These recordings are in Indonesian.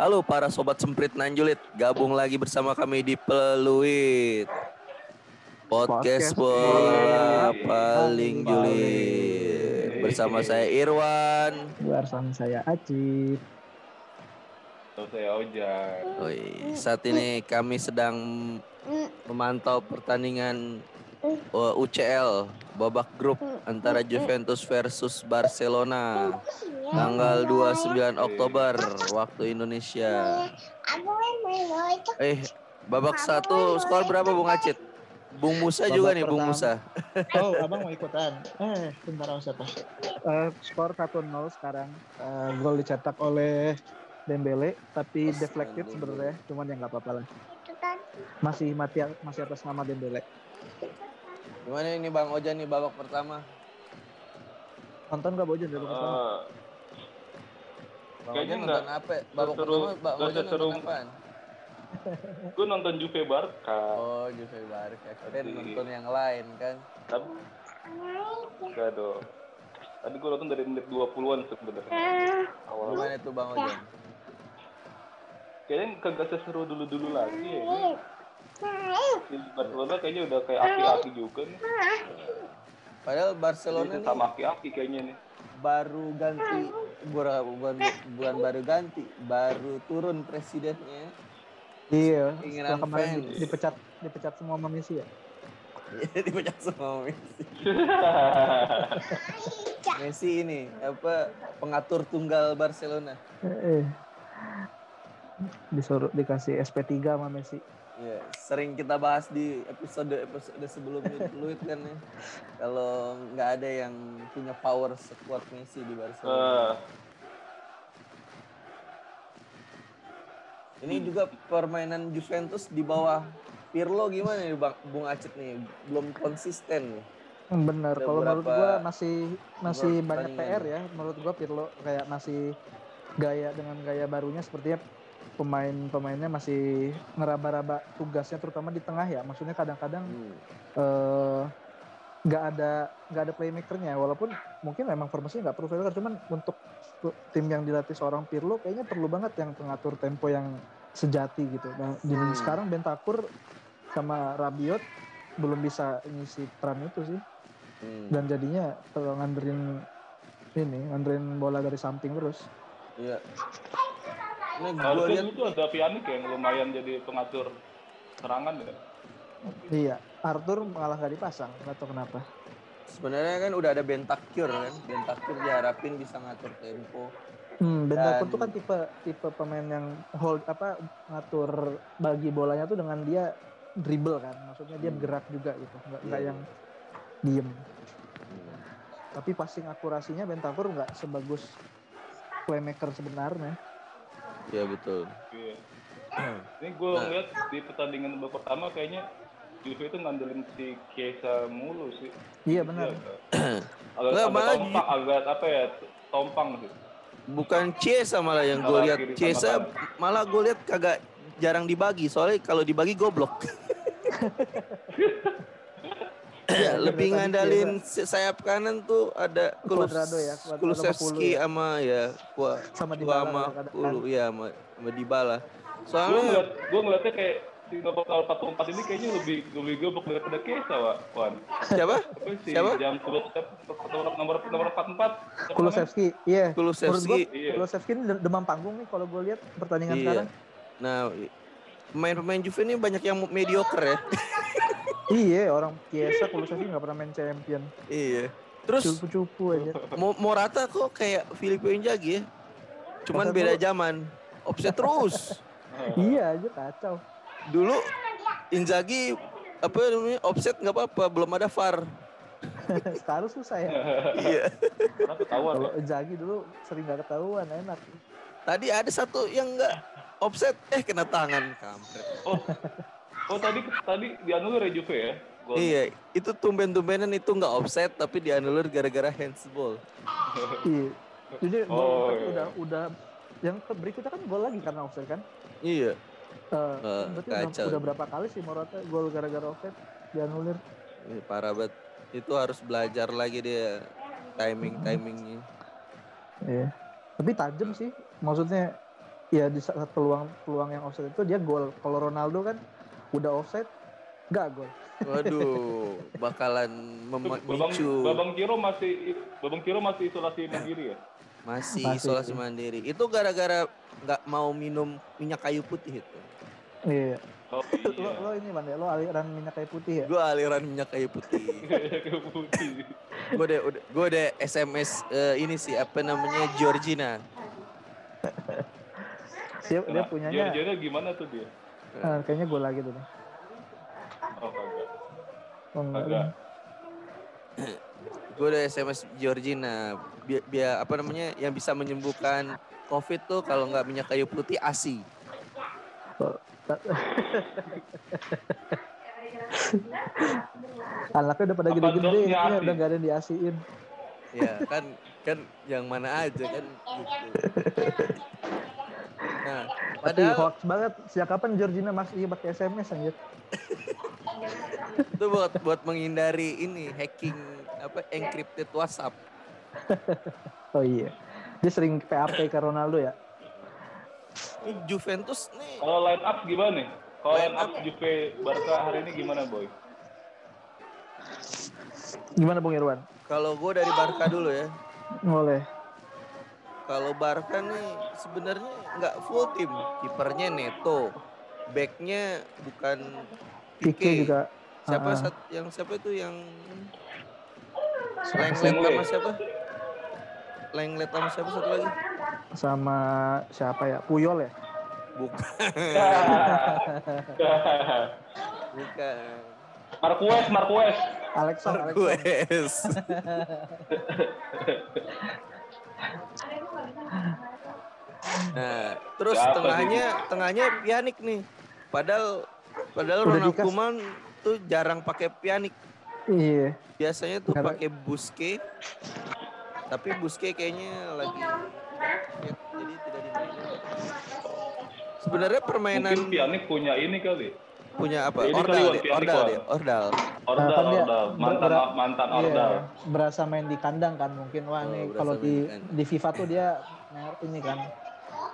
Halo para sobat semprit Nanjulit, gabung lagi bersama kami di Peluit. Podcast Podcast bola paling paling julid. Bersama saya Irwan. Bersama saya Aci. Terus saya Ojan. Saat ini kami sedang memantau pertandingan uh, UCL babak grup antara Juventus versus Barcelona tanggal 29 Oktober waktu Indonesia. Eh, babak satu skor berapa Bung Acit? Bung Musa Babak juga nih, Bung. Musa. Oh, abang mau ikutan? Eh, bentar Mas siapa? Eh, skor 1-0 sekarang. Eh, gol dicetak oleh Dembele, tapi deflected sebenarnya, cuman ya nggak apa-apa lah. Masih mati masih atas nama Dembele. Gimana ini Bang Ojan nih babak pertama? Nonton dari? Ah, Bang Ojan apa? Babak seseru- pertama Bang nggak Ojan nonton seseru- apaan? gue nonton Juve Barca. Oh, Juve Barca. Kirain Tadi. nonton yang lain kan. Tapi enggak dong. Tadi gue nonton dari menit 20-an sebenarnya. Awal. Gimana itu Bang Ojan? Kayaknya kagak seseru dulu-dulu lagi ya. Barcelona kayaknya udah kayak aki-aki juga nih. Padahal Barcelona nih sama aki-aki kayaknya nih. Baru ganti bukan bukan bukan baru ganti, baru turun presidennya. Iya, Keinginan setelah kemarin fans. dipecat dipecat semua sama Messi ya. Dipecat semua Messi. Messi ini apa pengatur tunggal Barcelona. Eh, eh. Disuruh dikasih SP3 sama Messi. Iya, sering kita bahas di episode episode sebelumnya Fluid kan ya. Kalau nggak ada yang punya power sekuat Messi di Barcelona. Eh, Ini juga permainan Juventus di bawah Pirlo gimana nih Bang Bung Acit nih? Belum konsisten nih. Hmm, Bener, Ada kalau menurut gua masih masih banyak. PR ya. Menurut gua Pirlo kayak masih gaya dengan gaya barunya sepertinya pemain-pemainnya masih ngeraba-raba tugasnya terutama di tengah ya. Maksudnya kadang-kadang Hmm. eh, nggak ada nggak ada playmakernya walaupun mungkin memang formasinya nggak perlu playmaker cuman untuk tim yang dilatih seorang Pirlo kayaknya perlu banget yang pengatur tempo yang sejati gitu. Nah, di Hmm. sekarang Bentakur sama Rabiot belum bisa ngisi peran itu sih Hmm. dan jadinya kalau nganderin ini nganderin bola dari samping terus Iya. Ini gue harusnya lihat itu ada Pjanic yang lumayan jadi pengatur serangan ya. iya Arthur malah nggak dipasang nggak tahu kenapa sebenarnya kan udah ada Bentakur kan. Bentakur diharapin bisa ngatur tempo. hmm, Bentakur Dan- tuh kan tipe tipe pemain yang hold apa ngatur bagi bolanya tuh dengan dia dribble kan maksudnya dia Hmm. bergerak juga gitu nggak nggak Iya. yang diem tapi passing akurasinya Bentakur nggak sebagus playmaker sebenarnya Iya betul. Iya. Ini gue Nah. ngeliat di pertandingan babak pertama kayaknya Juve itu ngandelin si Chiesa mulu sih. iya benar agak, Nggak, agak malah tompang, agak apa ya, tompang sih. Bukan Chiesa malah yang gue lihat. kanan. malah gue lihat kagak jarang dibagi. Soalnya kalau dibagi goblok. Iya, lebih ngandalin si- sayap kanan tuh ada Kulus, Cuadrado ya, Kulusevski ya. sama ya Kua, Sama Dybala sama. Kulu ya sama, sama Dybala. Gue Soalnya ngeliat, gue ngeliatnya kayak si nomor 44 ini kayaknya lebih lebih goblok daripada Wak. Wan. siapa? Apa sih? Siapa? Jam sebut nomor nomor nomor 44. Siapa namanya? Kulusevski iya Kulusevski. gua Iya. Kulusevski ini demam panggung nih kalau gue lihat pertandingan Iya. sekarang Nah, pemain-pemain Juve ini banyak yang mediocre ya. Iya, orang Chiesa Kulusevski nggak pernah main champion. iya. Terus Cupu-cupu aja. Mo- Morata kok kayak Filippo Inzaghi ya. Cuman Kata beda zaman. Offset terus. iya aja kacau. Dulu Inzaghi apa namanya offset nggak apa-apa, belum ada VAR. Sekarang susah ya. iya. Karena ketahuan. Kalau. Zagi dulu sering nggak ketahuan, enak. Tadi ada satu yang nggak offset, eh kena tangan kampret. Oh, oh tadi tadi dianulir ya Juve ya? Iya, itu tumben-tumbenan itu nggak offset tapi dianulir gara-gara handsball. Iya. Jadi Oh, iya. udah udah yang ke- berikutnya kan gol lagi karena offside kan. Iya. Eh, Eh, berarti udah, kacau. udah berapa kali sih Morata gol gara-gara offside dianulir. Ini parah banget. Itu harus belajar lagi dia timing timingnya. Iya. Tapi tajam sih. Maksudnya ya di saat peluang peluang yang offside itu dia gol. Kalau Ronaldo kan udah offside nggak gol. Waduh, bakalan Babang, memicu. Babang Kiro masih Babang Kiro masih isolasi mandiri ya? Masih Masih isolasi sih. mandiri. Itu gara-gara nggak mau minum minyak kayu putih itu. Iya. Oh, Lo, iya. lo ini man ya, lo aliran minyak kayu putih ya? Gue aliran minyak kayu putih. Putih. gue udah gue udah SMS eh, ini sih apa namanya Georgina. Dia, dia Nah, punyanya, Georgiana gimana tuh dia? Eh, kayaknya gue lagi tuh. Oh. Oh, enggak. Gue udah SMS Georgina. Biar, biar apa namanya yang bisa menyembuhkan COVID tuh kalau nggak minyak kayu putih ASI. Anaknya udah pada gede-gede, ya, udah gak ada yang diasiin. Ya kan kan yang mana aja kan gitu. Nah, Tapi padahal hoax banget. Sejak kapan Georgina masih pakai SMS anjir? itu buat buat menghindari ini hacking apa encrypted WhatsApp. Oh iya. Dia sering PAP ke Ronaldo ya? Ini Juventus nih Kalau line up gimana nih? Kalau Line line up Juve Barca hari ini gimana boy? Gimana Bung Irwan? kalau gue dari Barca dulu ya. Boleh. Kalau Barca nih sebenarnya nggak full tim. Kipernya Neto, backnya bukan Pique juga. Siapa sat- yang siapa itu yang Lenglet sama siapa? Lenglet sama siapa satu lagi? sama siapa ya? Puyol ya? Bukan, bukan. Marquez, Marquez. Alexon. Marquez. nah, terus Siapa tengahnya tengahnya Pjanic nih. Padahal padahal Udah Ronald dikas- Koeman tuh jarang pakai Pjanic. Iya. Biasanya tuh pakai Busquets. Tapi Busquets kayaknya lagi jadi tidak dimainin. Sebenarnya permainan Mungkin Pjanic punya ini kali. punya apa? Ini Ordal, kali, dia, Pjanic, ordal, dia, ordal. Ordal, kan dia Ordal. Mantan ber- mantan Iya, Ordal. berasa main di kandang kan mungkin wah Oh, nih kalau di di FIFA tuh dia ini kan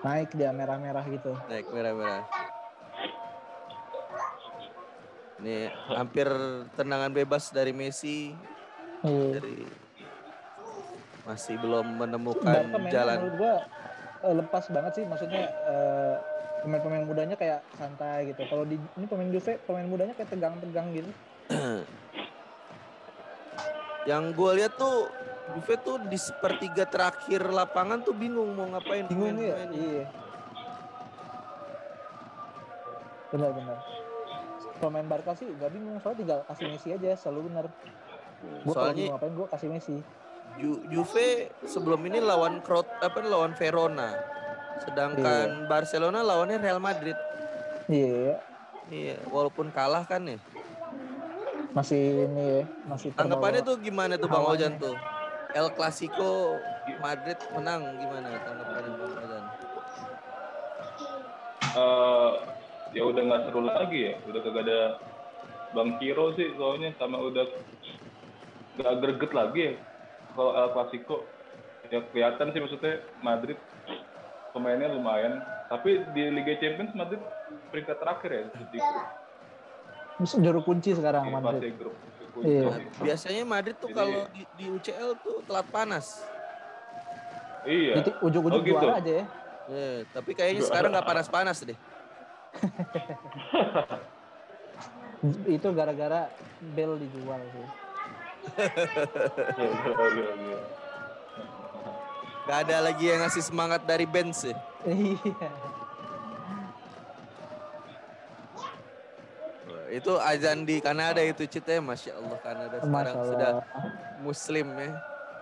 naik dia merah-merah gitu. Naik merah-merah. Ini hampir tendangan bebas dari Messi Iya. dari masih belum menemukan Barca jalan. menurut gua eh, lepas banget sih maksudnya eh, pemain-pemain mudanya kayak santai gitu. Kalau di ini pemain Juve pemain mudanya kayak tegang-tegang gitu. Yang gue lihat tuh Juve tuh di sepertiga terakhir lapangan tuh bingung mau ngapain Bingung ya? pemain-pemainnya. Iya. Benar-benar. Pemain Barca sih gak bingung soalnya tinggal kasih Messi aja selalu benar. Gua Soalnya bingung ngapain gua kasih Messi. Ju- Juve sebelum ini lawan Crot apa lawan Verona. Sedangkan Barcelona lawannya Real Madrid. Iya, Iya, walaupun kalah kan ya. masih ini ya, masih Tanggapannya terbawa. tuh gimana tuh Bang. Ojan tuh? El Clasico Madrid menang gimana tanggapannya Bang Ojan? Eh, ya udah nggak seru lagi ya. Udah kagak ada Bang Kiro sih soalnya sama udah nggak greget lagi ya. Kalau El Clasico ya kelihatan sih maksudnya Madrid pemainnya lumayan. Tapi di Liga Champions Madrid peringkat terakhir ya di, Bisa juru kunci sekarang di Madrid. fase grup. Iya. Biasanya Madrid tuh kalau di, di UCL tuh telat panas. Iya. Jadi ujung-ujung Oh, gitu. juara aja ya. Eh, tapi kayaknya sekarang nggak panas-panas deh. Itu gara-gara Bell dijual sih. Iya, iya, iya. Gak ada lagi yang ngasih semangat dari bench sih. Iya. Itu azan di Kanada itu cita Masya Allah Kanada sekarang Masya sudah Allah. muslim ya.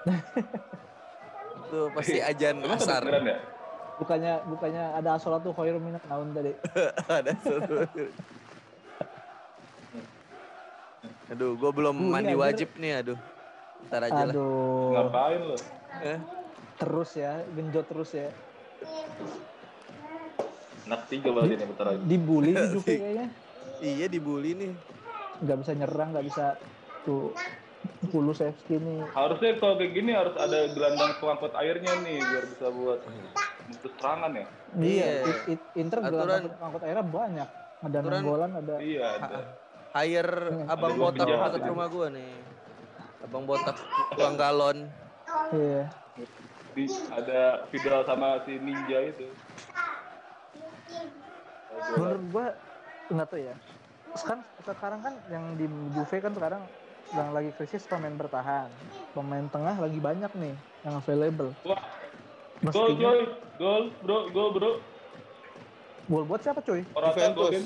itu pasti asar. beneran ya? Bukannya bukannya ada asolatu khairum minak naun tadi. ada. Aduh, gue belum Tuh, mandi ini wajib nih, aduh. Ntar aja lah. Aduh. Ngapain lo? Eh, Terus ya, genjot terus ya. Anak tiga berarti nih bentar lagi. Dibully Juve kayaknya. Iya dibully nih. Nggak bisa nyerang, nggak bisa tuh Kulusevski nih. Harusnya kalau kayak gini harus ada gelandang pengangkut airnya nih biar bisa buat mutus serangan ya. Iya, Iya. it- it- Inter gelandang Aturan- angkut airnya banyak. Ada Aturan- Nanggolan, ada Iya, ada. Hire Hmm. abang botak ini. rumah gua nih. Abang botak tukang galon. iya. Di, ada Vidal sama si Ninja itu. Menurut gua nggak tahu ya. Sekarang sekarang kan yang di Juve kan sekarang yang lagi krisis pemain bertahan. Pemain tengah lagi banyak nih yang available. Wah, gol coy, gol bro, gol bro. gol buat siapa cuy? Morata gol kan?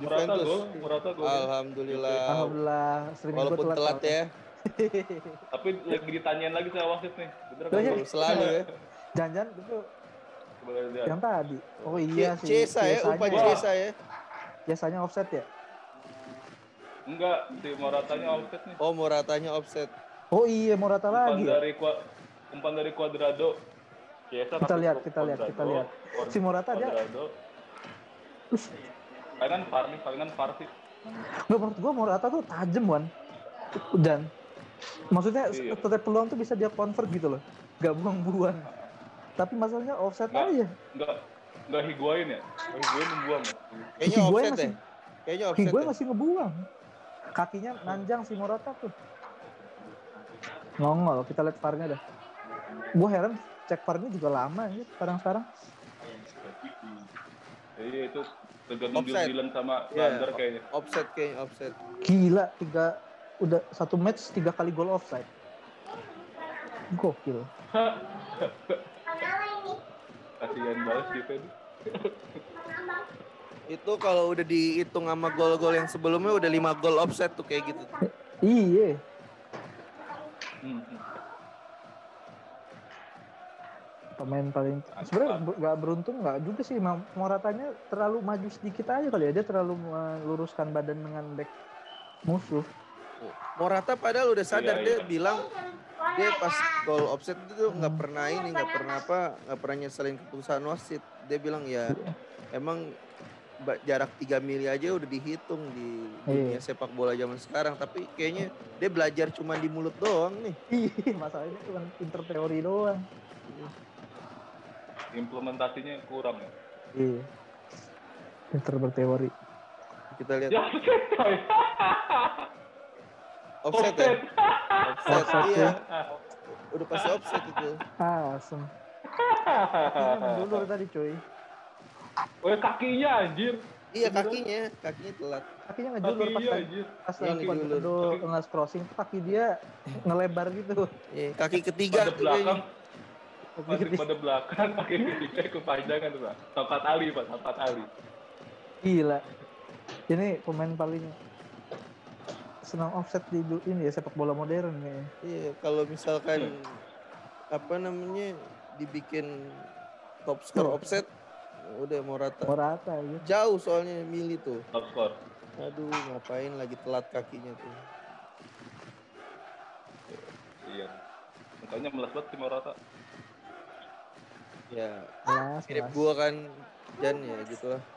Juventus. Morata Juventus. gol, Morata gol. kan? Alhamdulillah. Alhamdulillah streaming Walaupun telat soalnya. ya. Tapi lagi ditanyain lagi sama wasit nih. Bener kan? Selalu ya. Jangan-jangan itu yang tadi. Oh iya sih. Cesa ya, Wah. Cesa ya. Biasanya offset ya. Enggak, si Moratanya offset nih. Oh, Moratanya offset. Oh iya Morata Umpan lagi. ya? dari Qua- umpan dari Cuadrado. Chiesa Kita lihat, kita lihat, kita lihat. Si Morata dia Cuadrado. Palingan far nih, palingan far sih. Nggak menurut gua Morata tuh tajam Wan. Dan maksudnya Iya. setiap peluang tuh bisa dia convert gitu loh. Gak buang-buang. Tapi masalahnya offset Nggak. aja. Enggak enggak higuain ya? Higuain membuang ya? Kayaknya Higuain offset masih- ya. Kayaknya offset. gue ya. masih ngebuang. Kakinya nanjang si Morata tuh. Nongol, kita lihat VAR-nya dah. Gue heran cek VAR-nya juga lama ya sekarang-sekarang. Jadi itu tergantung. Dylan sama Iya. Lander kayaknya. Offset kayaknya offset. Gila, tiga udah satu match tiga kali gol offside. Gokil. Kasihan banget gitu. Itu kalau udah dihitung sama gol-gol yang sebelumnya udah 5 gol offset tuh kayak gitu. Iya. Hmm. hmm. Pemain paling sebenarnya nggak beruntung nggak juga sih Moratanya terlalu maju sedikit aja kali ya dia terlalu meluruskan badan dengan back musuh. Morata padahal udah sadar Iya, dia iya. bilang dia pas gol offset itu tuh nggak pernah ini nggak pernah apa nggak pernah nyeselin keputusan wasit dia bilang ya emang ba- jarak 3 mili aja udah dihitung di dunia Iya. sepak bola zaman sekarang tapi kayaknya dia belajar cuma di mulut doang nih Iya, masalahnya cuma pinter teori doang. Implementasinya kurang ya. Iya. Pinter berteori. kita lihat Ya, offset ya offset Offset, iya ya. udah pasti offset itu Ah. Kakinya menjulur tadi cuy. Oh, kakinya anjir. iya kakinya kakinya telat Kakinya ngejulur pas tadi. anjir. Pas Iya. Cuadrado nge crossing tuh kaki dia ngelebar gitu. Iya, kaki ketiga Pada belakang, Kaki pada, belakang, kaki ketiga kepanjangan tuh, Pak. Tokat Ali, Pak. Tokat Ali. Gila. Ini pemain paling senang offset di ini ya sepak bola modern kayaknya. Iya, kalau misalkan apa namanya dibikin top score offset, udah Morata. Morata gitu. Jauh soalnya milih tuh. Top score. Aduh, ngapain lagi telat kakinya tuh. Iya. Makanya melas banget si Morata. Ya, Kelas, mirip kelas. gua kan Jan ya gitu lah.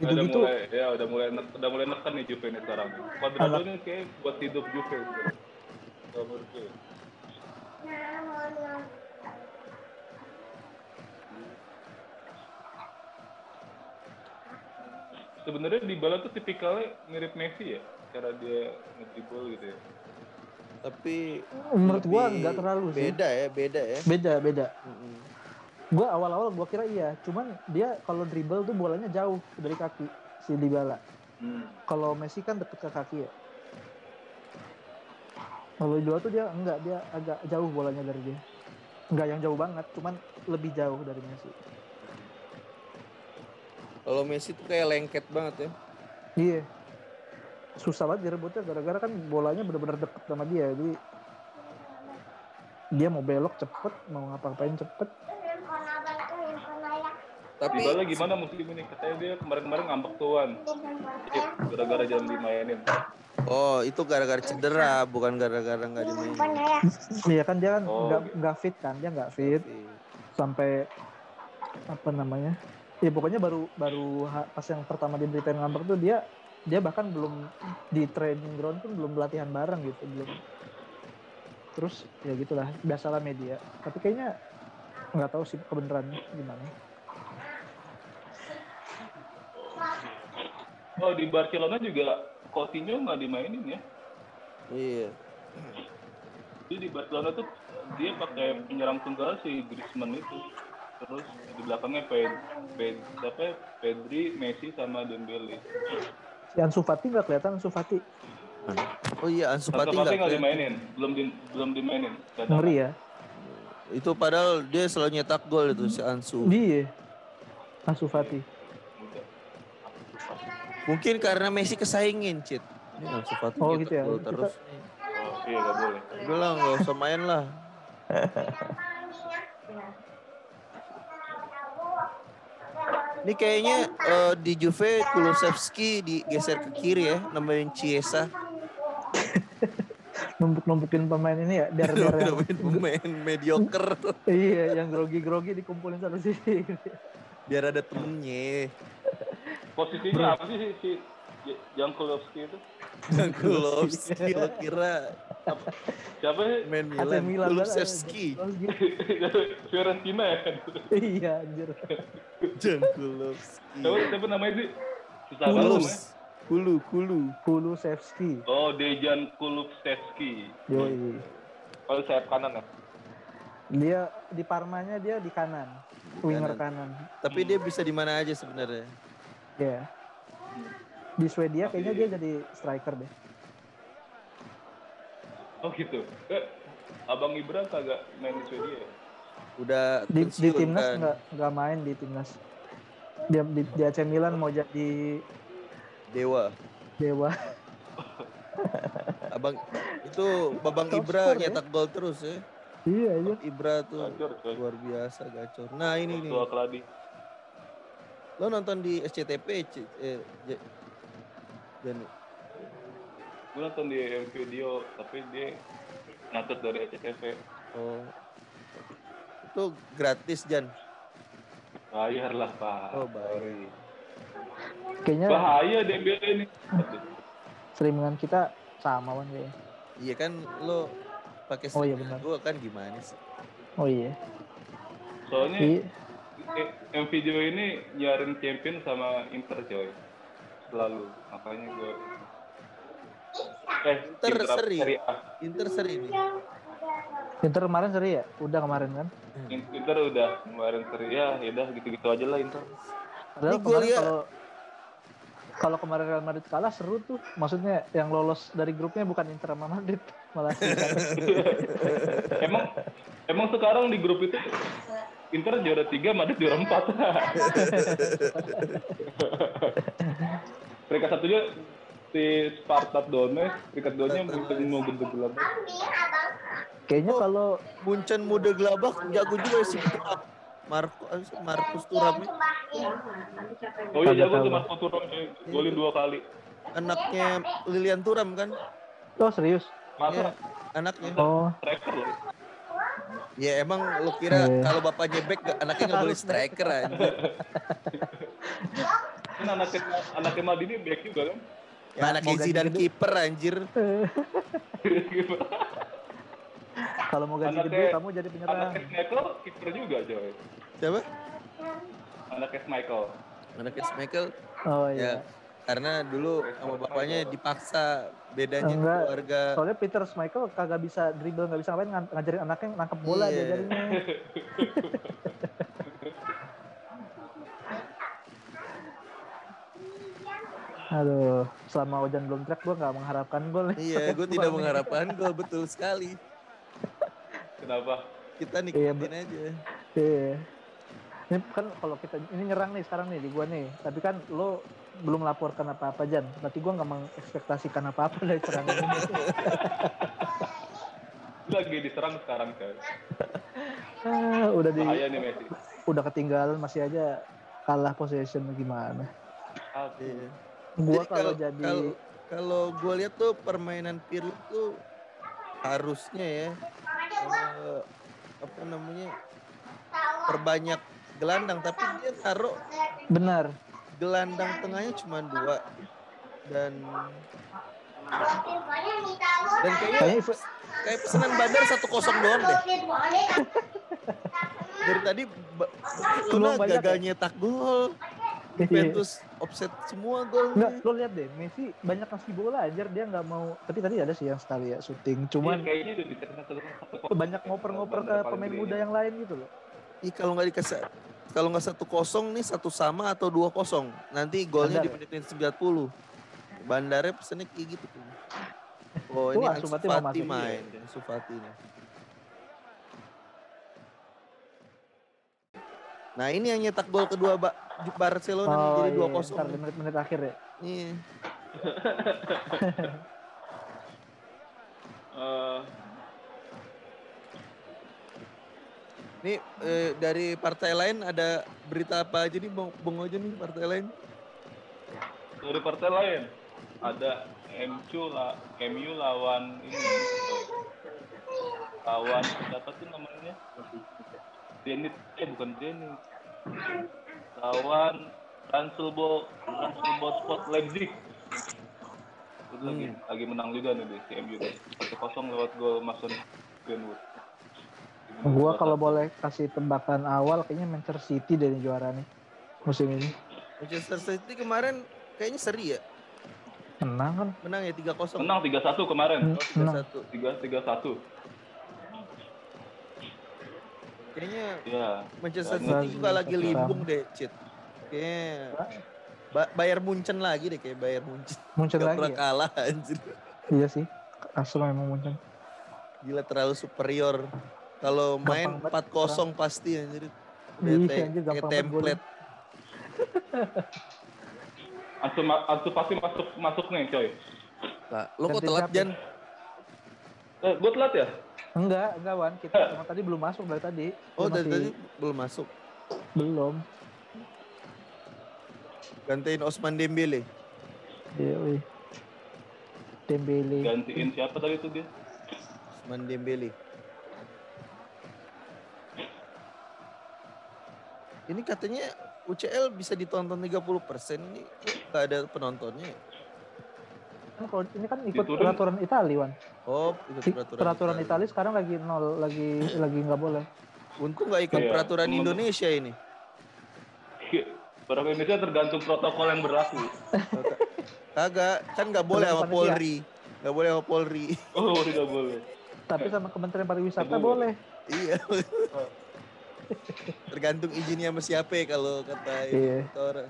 udah Gitu-gitu. mulai, ya udah mulai, udah mulai neken nih Juve nih sekarang. Cuadrado Anak- ini kayak buat hidup Juve. gitu. Sebenarnya di tuh tipikalnya mirip Messi ya, cara dia ngedribble gitu ya. Tapi Menurut gua nggak terlalu sih. Beda ya, beda ya. Beda, beda. Mm-mm. Gua awal-awal gua kira iya, cuman dia kalau dribble tuh bolanya jauh dari kaki si Dybala. Hmm. Kalau Messi kan deket ke kaki ya. Kalau Dybala tuh dia enggak, dia agak jauh bolanya dari dia. Enggak yang jauh banget, cuman lebih jauh dari Messi. Kalau Messi tuh kayak lengket banget ya. Iya. Susah banget direbutnya gara-gara kan bolanya benar-benar deket sama dia. Jadi dia mau belok cepet, mau ngapa-ngapain cepet. Tapi Dybala gimana musim ini? Katanya dia kemarin-kemarin ngambek tuan. Skip, gara-gara jangan dimainin. oh, itu gara-gara cedera, bukan gara-gara nggak dimainin. Iya kan dia kan Oh, nggak gitu. nggak fit kan, dia nggak fit sampai apa namanya? Ya pokoknya baru baru pas yang pertama diberitain ngambek tuh dia dia bahkan belum di training ground pun belum latihan bareng gitu belum terus ya gitulah biasalah media tapi kayaknya nggak tahu sih kebenarannya gimana Oh di Barcelona juga Coutinho nggak dimainin ya? Iya. Jadi di Barcelona tuh dia pakai penyerang tunggal si Griezmann itu. Terus di belakangnya Ped, Ped, siapa ya? Pedri, Messi sama Dembele. si Ansu Fati nggak kelihatan Ansu Fati Oh iya Ansu Fati nggak dimainin, belum di, belum dimainin. Ngeri ya Itu padahal dia selalu nyetak gol itu si Ansu. iya Ansu Fati. Mungkin karena Messi kesaingin, Cit. Ini Ansu Fati Oh, nyetak gitu ya. Kita- terus. Oh iya nggak boleh. Udah lah, nggak usah main lah. Ini kayaknya eh, di Juve Kulusevski digeser ke kiri ya, nambahin Chiesa. numpuk-numpukin pemain ini ya biar biar yang, Nambahin pemain mediocre. iya yang grogi-grogi dikumpulin satu sisi Biar ada temennya. Posisinya apa sih si, Jankulovski itu? Dan Kulusevski lo kira Siapa sih? main Milan. Milan Kulusevski. Fiorentina ya? iya anjir Jan Kulusevski. Siapa, siapa namanya sih? Susah banget namanya. Kulus. Kulu, Kulu. Kulusevski Oh, Dejan Kulusevski. yoi Kalau sayap kanan ya? dia di Parmanya dia di kanan winger kanan Tapi dia bisa di mana aja sebenarnya. Ya di Swedia kayaknya dia jadi striker deh Oh gitu. Eh, Abang Ibra kagak main di Swedia ya? Udah di, di timnas kan. nggak nggak main di timnas dia di, di AC Milan mau jadi Dewa. dewa Abang itu Babang Top Ibra score ya. nyetak gol terus ya. iya iya Ibra tuh Gacor, luar biasa gacor. Nah ini nih, Keladi. Lo nonton di SCTP eh, Jan, Gue nonton di M Video, tapi dia nyatet dari SCTV. oh itu gratis Jan. Bayar lah, Pak. Oh, bayar. Kayaknya Bahaya Dembele ini. streamingan kita sama kan kayaknya Iya kan lo pakai Oh, iya, benar. gua kan gimana sih? oh iya Soalnya Iya. Eh, M Video ini nyarin champion sama Inter coy. Selalu. Makanya gue Eh, Inter Inter seri. Serie A. Inter seri nih. Inter kemarin seri ya udah kemarin kan In- Inter udah kemarin seri ya, udah gitu-gitu aja lah Inter. Padahal Ini kemarin kalau kalau kemarin Real Madrid kalah seru tuh. Maksudnya yang lolos dari grupnya bukan Inter sama Madrid, malah emang emang sekarang di grup itu Inter juara tiga, Madrid juara empat. peringkat satunya si Spartak Donetsk, peringkat duanya mungkin mau gede gelap. kayaknya kalau Munchen Muda Gelabah jago juga sih. Marco Markus Thuram ini Oh iya jago tuh Marco Thuram eh, golin dua kali. anaknya Lilian Thuram kan? oh serius Iya, Masa anaknya. oh striker loh. Ya emang lo kira Iya. kalau bapaknya back gak- anaknya nggak boleh striker aja. Kan anaknya anaknya Maldini back juga kan? Ya, ganti Zidane gede. kiper anjir. kalau mau gaji Anaknya- gede kamu jadi penyerang anaknya Michael kiper juga coy. Siapa? Anaknya Michael. Anaknya Michael. oh Ya, iya karena dulu sama bapaknya dipaksa bedanya Enggak. keluarga. soalnya Peter Schmeichel kagak bisa dribble nggak bisa ngapain ng- ngajarin anaknya nangkep bola Iya. diajarinnya Aduh, selama hujan belum track gue nggak mengharapkan gol. nih. Iya, gue tidak mengharapkan gol betul sekali. Kenapa? Kita Iya, nikmatin aja. Iya. Ini kan kalau kita ini nyerang nih sekarang nih di gua nih. Tapi kan lo belum laporkan apa-apa Jan. Berarti gua nggak mengekspektasikan apa-apa dari serangan ini. Lagi diserang sekarang coy. Ah, udah di Bahaya nih Messi. udah ketinggalan masih aja kalah possession gimana. Iya. Gua Jadi kalau jadi kalau kalau gue lihat tuh permainan Pirlo tuh harusnya ya eh, apa namanya perbanyak gelandang tapi dia taruh benar. Gelandang tengahnya cuma dua dan dan kayaknya kayak pesanan bandar satu kosong doang deh. Dari tadi Peluang banyak gagal ya? nyetak gol. Juventus offset semua gol. Enggak, lo lihat deh, Messi banyak kasih bola anjir dia nggak mau. Tapi tadi ada sih yang sekali ya syuting, Cuman cuman kayaknya udah bisa satu satu banyak ngoper-ngoper ke pemain muda yang lain gitu loh. Ih kalau nggak dikasih kalau nggak satu kosong nih satu sama atau dua kosong. Nanti golnya di menit 90. Bandarnya pesannya kayak gitu tuh. Oh ini Ansu Fati masuk. main. Ansu Fati nih. Nah ini yang nyetak gol kedua Ba- Barcelona nih, jadi iya, 2-0. ntar di menit-menit akhir ya. Iya. Eh, Nih eh, dari partai lain ada berita apa aja nih Bang, Bang Ojo nih partai lain? dari partai lain ada MU la, MU lawan ini lawan siapa tuh namanya? Zenit eh bukan Zenit lawan Transilbo Transilbo Sport Leipzig. Itu lagi lagi menang juga nih di si MU satu kosong lewat gol Mason Greenwood Gua kalau boleh kasih tebakan awal kayaknya Manchester City dari juara nih musim ini. Manchester City kemarin kayaknya seri ya. Menang kan? Menang ya 3-0. menang 3-1 kemarin Hmm, menang. 3-1. tiga tiga satu Kayaknya ya Manchester Dan- City juga lagi limbung deh, Cit. Kayaknya ba- bayar Munchen lagi deh kayak bayar Munchen. Muncul Gak lagi pernah ya? kalah anjir. Iya sih. Asal memang muncul. Gila terlalu superior. Kalau main Gampang 4-0 banget pasti anjir. Iya, Udah kayak- template. Ansu, ma- Ansu pasti masuk masuk nih coy Lah, lo kok telat? Jan? eh, gue telat ya Enggak, enggak Wan. Kita emang tadi belum masuk dari tadi. Oh dari masih- tadi belum masuk. Belum. Gantiin Osman Dembele. Iya. Dembele. gantiin siapa tadi tuh dia Osman Dembele. Ini katanya UCL bisa ditonton 30% ini nggak ada penontonnya. Kan kalau ini kan ikut Diturun. peraturan Itali, Wan. Oh, ikut peraturan, Peraturan Itali. Itali sekarang lagi nol, lagi lagi nggak boleh. Untung nggak ikut Iya. peraturan Indonesia ini. Orang Indonesia tergantung protokol yang berlaku. Kagak, kan nggak boleh sama. Polri. Nggak boleh sama Polri. Oh, tidak boleh. Tapi sama Kementerian Pariwisata Nggak boleh. iya. Tergantung izinnya sama siapa ya kalau kata Iya. kata orang.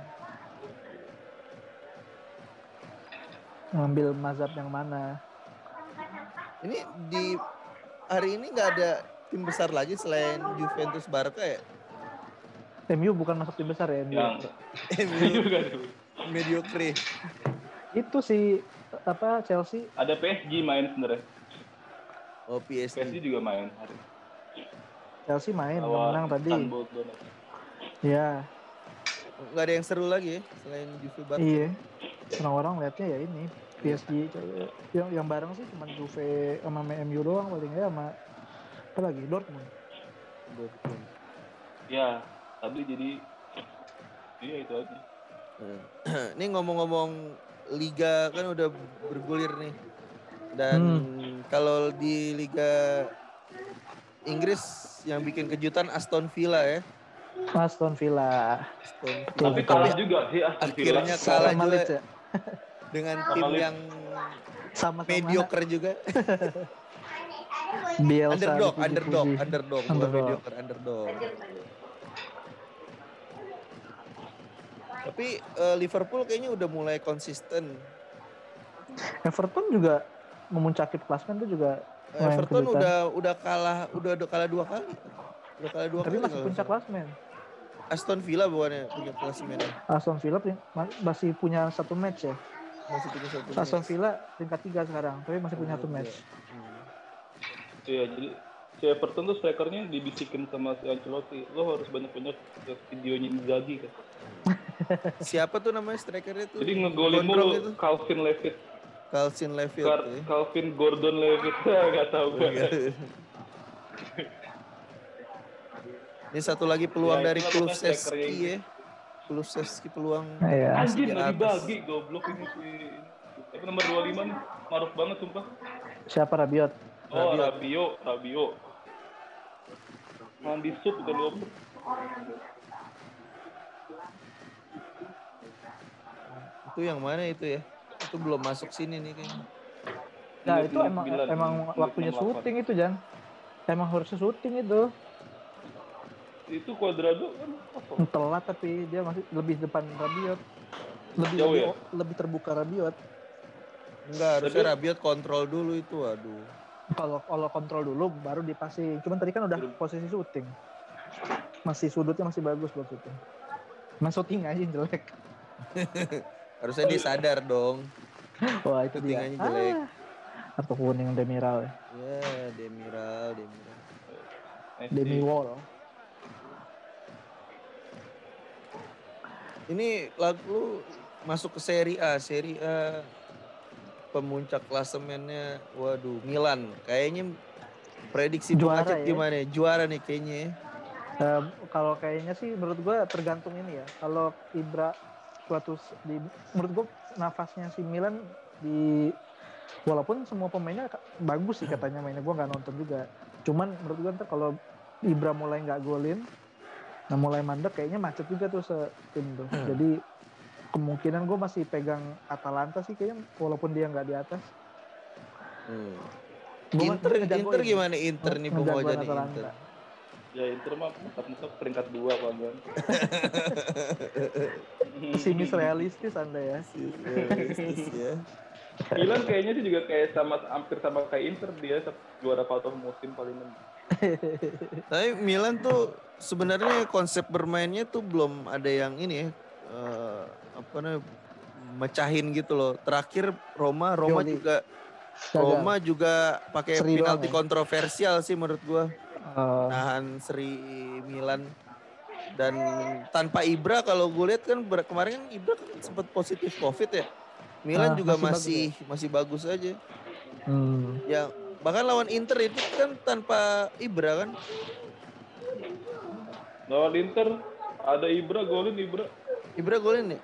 Ngambil mazhab yang mana? Ini di hari ini nggak ada tim besar lagi selain Juventus Barca ya? MU bukan masuk tim besar ya, MU. Yang MU mediocre. Itu si apa Chelsea Ada PSG main sebenarnya. Oh PSG PSG. juga main hari. Chelsea main Lawan menang tadi. Istanbul Donetsk. Ya, Nggak ada yang seru lagi ya selain Juve Barca. iya. Orang-orang lihatnya ya ini PSG yang yang bareng sih cuma Juve sama MU doang paling ya sama apa lagi Dortmund. Dortmund. Ya, tapi jadi iya itu aja. Ini ngomong-ngomong liga kan udah bergulir nih. Dan kalau di liga Inggris yang bikin kejutan Aston Villa ya. Aston Villa. Aston Villa. Tapi kalah juga sih Aston Villa. Akhirnya kalah Sama juga ya. dengan Sama tim Leeds. yang Sama-sama mediocre juga. Bielsa underdog, underdog, underdog, bukan Underdog. mediocre, underdog. Tapi eh, Liverpool kayaknya udah mulai konsisten. Everton juga memuncaki klasmen itu juga Everton udah udah kalah, udah udah kalah dua kali. Udah kalah dua tapi kali. masih kalau puncak salah. Aston Villa bukannya punya klasemennya. Aston Villa masih punya satu match ya. Masih punya satu. Aston match. Villa peringkat tiga sekarang, tapi masih punya satu Iya. match. Hmm. Iya, jadi si Everton tuh strikernya dibisikin sama si Ancelotti. Lo harus banyak-banyak videonya Inzaghi kan. Siapa tuh namanya strikernya tuh? Jadi ngegolin mulu. Calvin Levitt. Calvin Levitt Car- ya. Calvin Gordon Levitt. Gak tau gue. Ini satu lagi peluang Ya, dari Kulusevski ya. Kulusevski peluang Iya. Anjir atas. dibagi goblok ini si Tapi nomor 25 nih Maruf banget sumpah Siapa Rabiot? Oh, Rabiot. Rabio, Rabio. Mandi sup udah dioper. Itu yang mana itu ya? Itu belum masuk sini nih kayaknya. Nah Menit itu emang 69, emang menit waktunya 68. syuting itu Jan. Emang harusnya syuting itu. Itu Cuadrado kan. Telat tapi dia masih lebih depan Rabiot. Lebih Jauh lebih, ya? lebih terbuka Rabiot. Enggak, harusnya Rabiot kontrol dulu itu. Aduh. Kalau kalau kontrol dulu baru dipasing. Cuman tadi kan udah posisi syuting. Masih sudutnya masih bagus buat syuting. Mas syuting aja yang jelek. Harusnya dia sadar dong. Wah itu dia. Syutingannya jelek. Ah, kartu kuning Demiral ya. Ya, Demiral, Demiral. Messi. Demi Wall. Ini lagu lu masuk ke seri A, seri A pemuncak klasemennya, waduh Milan. Kayaknya prediksi Juara ya. gimana? ya? Juara nih kayaknya. ya. Eh, kalau kayaknya sih menurut gua tergantung ini ya. Kalau Ibra suatu di menurut gua nafasnya si Milan di walaupun semua pemainnya bagus sih katanya mainnya gua nggak nonton juga. Cuman menurut gua ntar kalau Ibra mulai nggak golin, nah mulai mandek kayaknya macet juga tuh se tim tuh. Jadi kemungkinan gue masih pegang Atalanta sih kayaknya walaupun dia nggak di atas. Hmm. Gua Inter. Inter gimana Inter nih nih Atalanta. Inter? Ya Inter mah mentok-mentok peringkat dua kawan. Pesimis realistis anda ya. Realistis ya. Milan kayaknya sih juga kayak sama hampir sama kayak Inter dia juara paruh musim paling enam. Tapi Milan tuh sebenarnya konsep bermainnya tuh belum ada yang ini ya. eh, apa namanya mecahin gitu loh. Terakhir Roma, Roma Pioli. juga. Roma juga pakai penalti ya? kontroversial sih menurut gua. Eh, Nahan Seri Milan dan tanpa Ibra kalau gue lihat kan kemarin kan Ibra kan sempat positif Covid ya. Milan Ah, juga masih masih masih bagus aja. hmm. Ya bahkan lawan Inter itu kan tanpa Ibra kan. Lawan Inter ada Ibra golin Ibra. Ibra golin ya.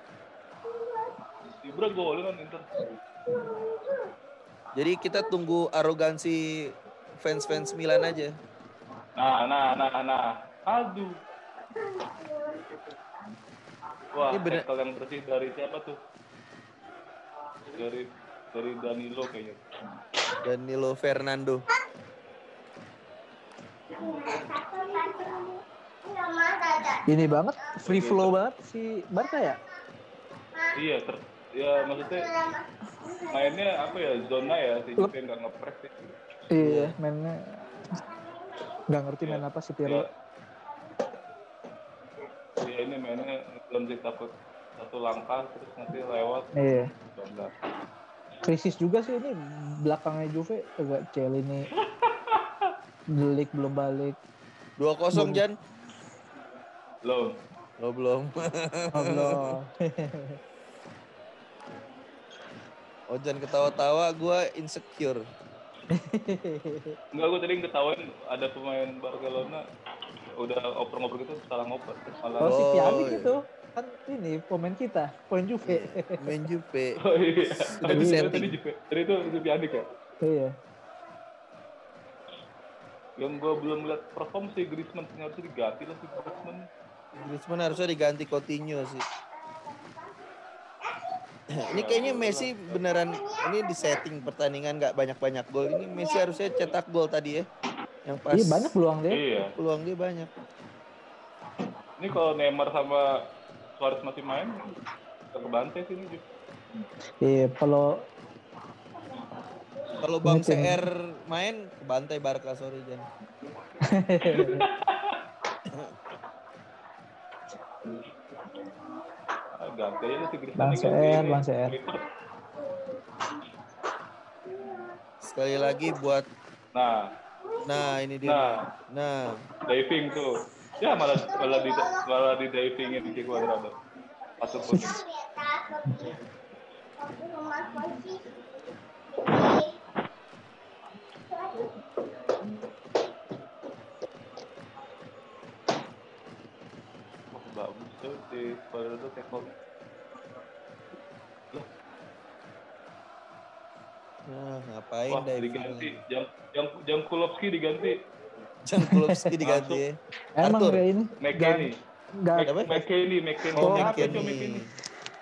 Ibra golin kan Inter. Jadi kita tunggu arogansi fans-fans Milan aja. Nah, nah, nah, nah. Aduh. Wah, Ini bener- tackle yang bersih dari siapa tuh? Dari dari Danilo kayaknya. Danilo Fernando. Ini banget free flow banget si Barca ya. Iya, ter ya maksudnya mainnya apa ya zona ya si Juve nggak ngepres sih. Iya, mainnya nggak ngerti main apa si Pirlo. ya ini mainnya belum takut satu langkah terus nanti lewat. Iya. Bangga. Krisis juga sih ini belakangnya Juve agak cel ini. Delik belum balik. 2-0 Jan. Belum. Oh belum. Oh, belum. Ojan ketawa-tawa gue insecure. Enggak, gue tadi ketahuan ada pemain Barcelona udah oper-ngoper gitu salah ngoper malah Oh, si Oh, Pjanic iya. kan ini pemain kita, pemain Juve. Main Juve. Oh iya. Tadi Juve. Tadi itu itu Pjanic ya. Iya. Yang gue belum lihat perform sih Griezmann harusnya diganti lah si Griezmann. Griezmann harusnya diganti Coutinho sih. Ini kayaknya Messi beneran ini di setting pertandingan nggak banyak-banyak gol. Ini Messi harusnya cetak gol tadi ya. Yang pas Iya banyak peluang dia. Iya. peluang dia banyak. Ini kalau Neymar sama Suarez masih main, bisa kebantai sih ini. Iya, kalau Kalau Bang Ini CR main kebantai Barca sorry Jan. Ganti aja si Griezmann. Bang CR. Bang CR. Sekali lagi buat Nah, nah ini dia. nah, Nah, diving tuh. Ya malah malah di malah di divingin di Cuadrado. Masuk pun. Bagus tuh di Cuadrado tackle. Nah Nah, ngapain Wah, diving diganti. lagi? Jang, Jang, Jangkulovski diganti. Jangkulovski diganti ya. Emang ini McKennie. nggak Apa? Mc- McKennie, McKennie. Oh. McKennie?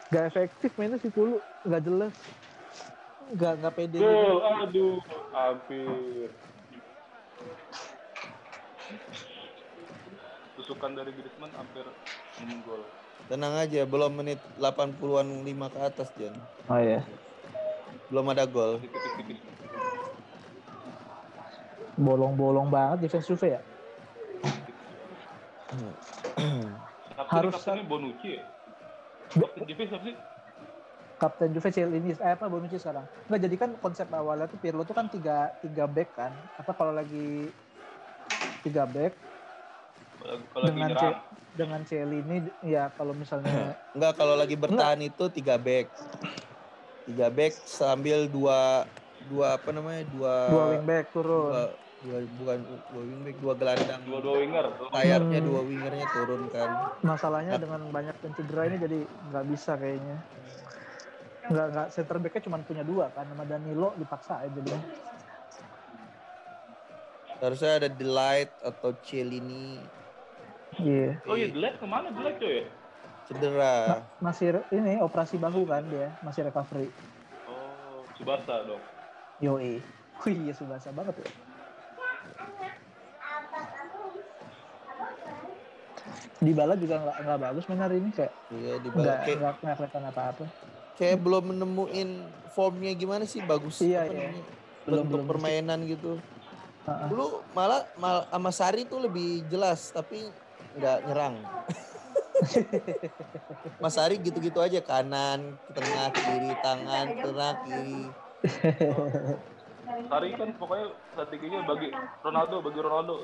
nggak efektif mainnya si Pulu nggak jelas nggak nggak pede Gol, gitu. aduh, hampir. Tusukan dari Griezmann hampir nemuin gol. Tenang aja, belum menit 80-an 5 ke atas, Jan. oh iya Belum ada gol. Bolong-bolong banget defense Juve ya Harus- kaptennya Bonucci ya? Kapten Juve siapa sih? Kapten Juve ini eh apa Bonucci sekarang nggak jadi kan konsep awalnya tuh Pirlo tuh kan tiga tiga back kan apa kalau lagi tiga back Kalau dengan C, nyerang. dengan Celini ya kalau misalnya Enggak, kalau lagi bertahan itu 3 back. 3 back sambil dua dua apa namanya? Dua dua wing back turun dua, dua bukan dua wing back, dua gelandang. Dua-dua winger. Sayapnya Hmm. dua wingernya turun kan. masalahnya dengan banyak yang cedera ini jadi nggak bisa kayaknya nggak nggak center backnya cuma punya dua kan sama Danilo dipaksa aja jadinya Harusnya ada Delight atau Celini iya Oh iya, Delek ke mana Delek coy? Cedera. masih ini operasi bahu kan dia masih recovery Oh, Subasa dong. yoi wih iya subasa banget ya Dybala juga nggak nggak bagus main hari ini kayak Iya di nggak kayak, nggak nggak kelihatan apa-apa kayak belum menemuin formnya gimana sih bagus Iya, apa iya. namanya? Belum- bentuk belum permainan gitu. Heeh. Dulu malah mal, sama Sari tuh lebih jelas tapi nggak nyerang. Mas Sari gitu-gitu aja kanan, tengah, kiri, tangan, tengah, kiri. Sari kan pokoknya strateginya bagi Ronaldo, bagi Ronaldo.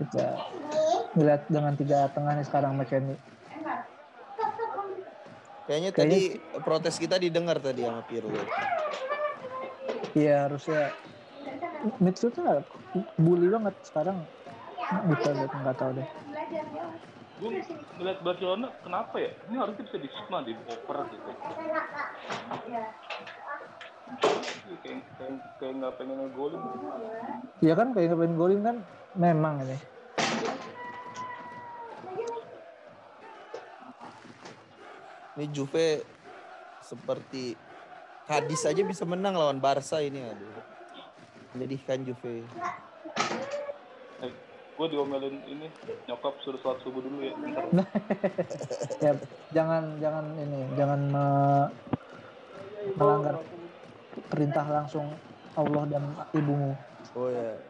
kita ngeliat dengan tiga tengahnya sekarang McKennie Kayaknya Kayaknya tadi protes kita didengar tadi sama Pirlo. Iya harusnya midfield tuh nggak bully banget sekarang kita lihat nggak tahu deh Gue ngeliat Barcelona, kenapa ya? Ini harusnya bisa di Sigma, di oper gitu. Kayak kayak kayak nggak pengen ngegolin. Iya kan kayak ngapain golin kan memang ini Ini Juve seperti Kadis aja bisa menang lawan Barca ini aduh. Menyedihkan Juve. Gue diomelin ini nyokap suruh sholat subuh dulu ya. Bentar. ya jangan jangan ini jangan me- melanggar perintah langsung Allah dan ibumu Oh ya.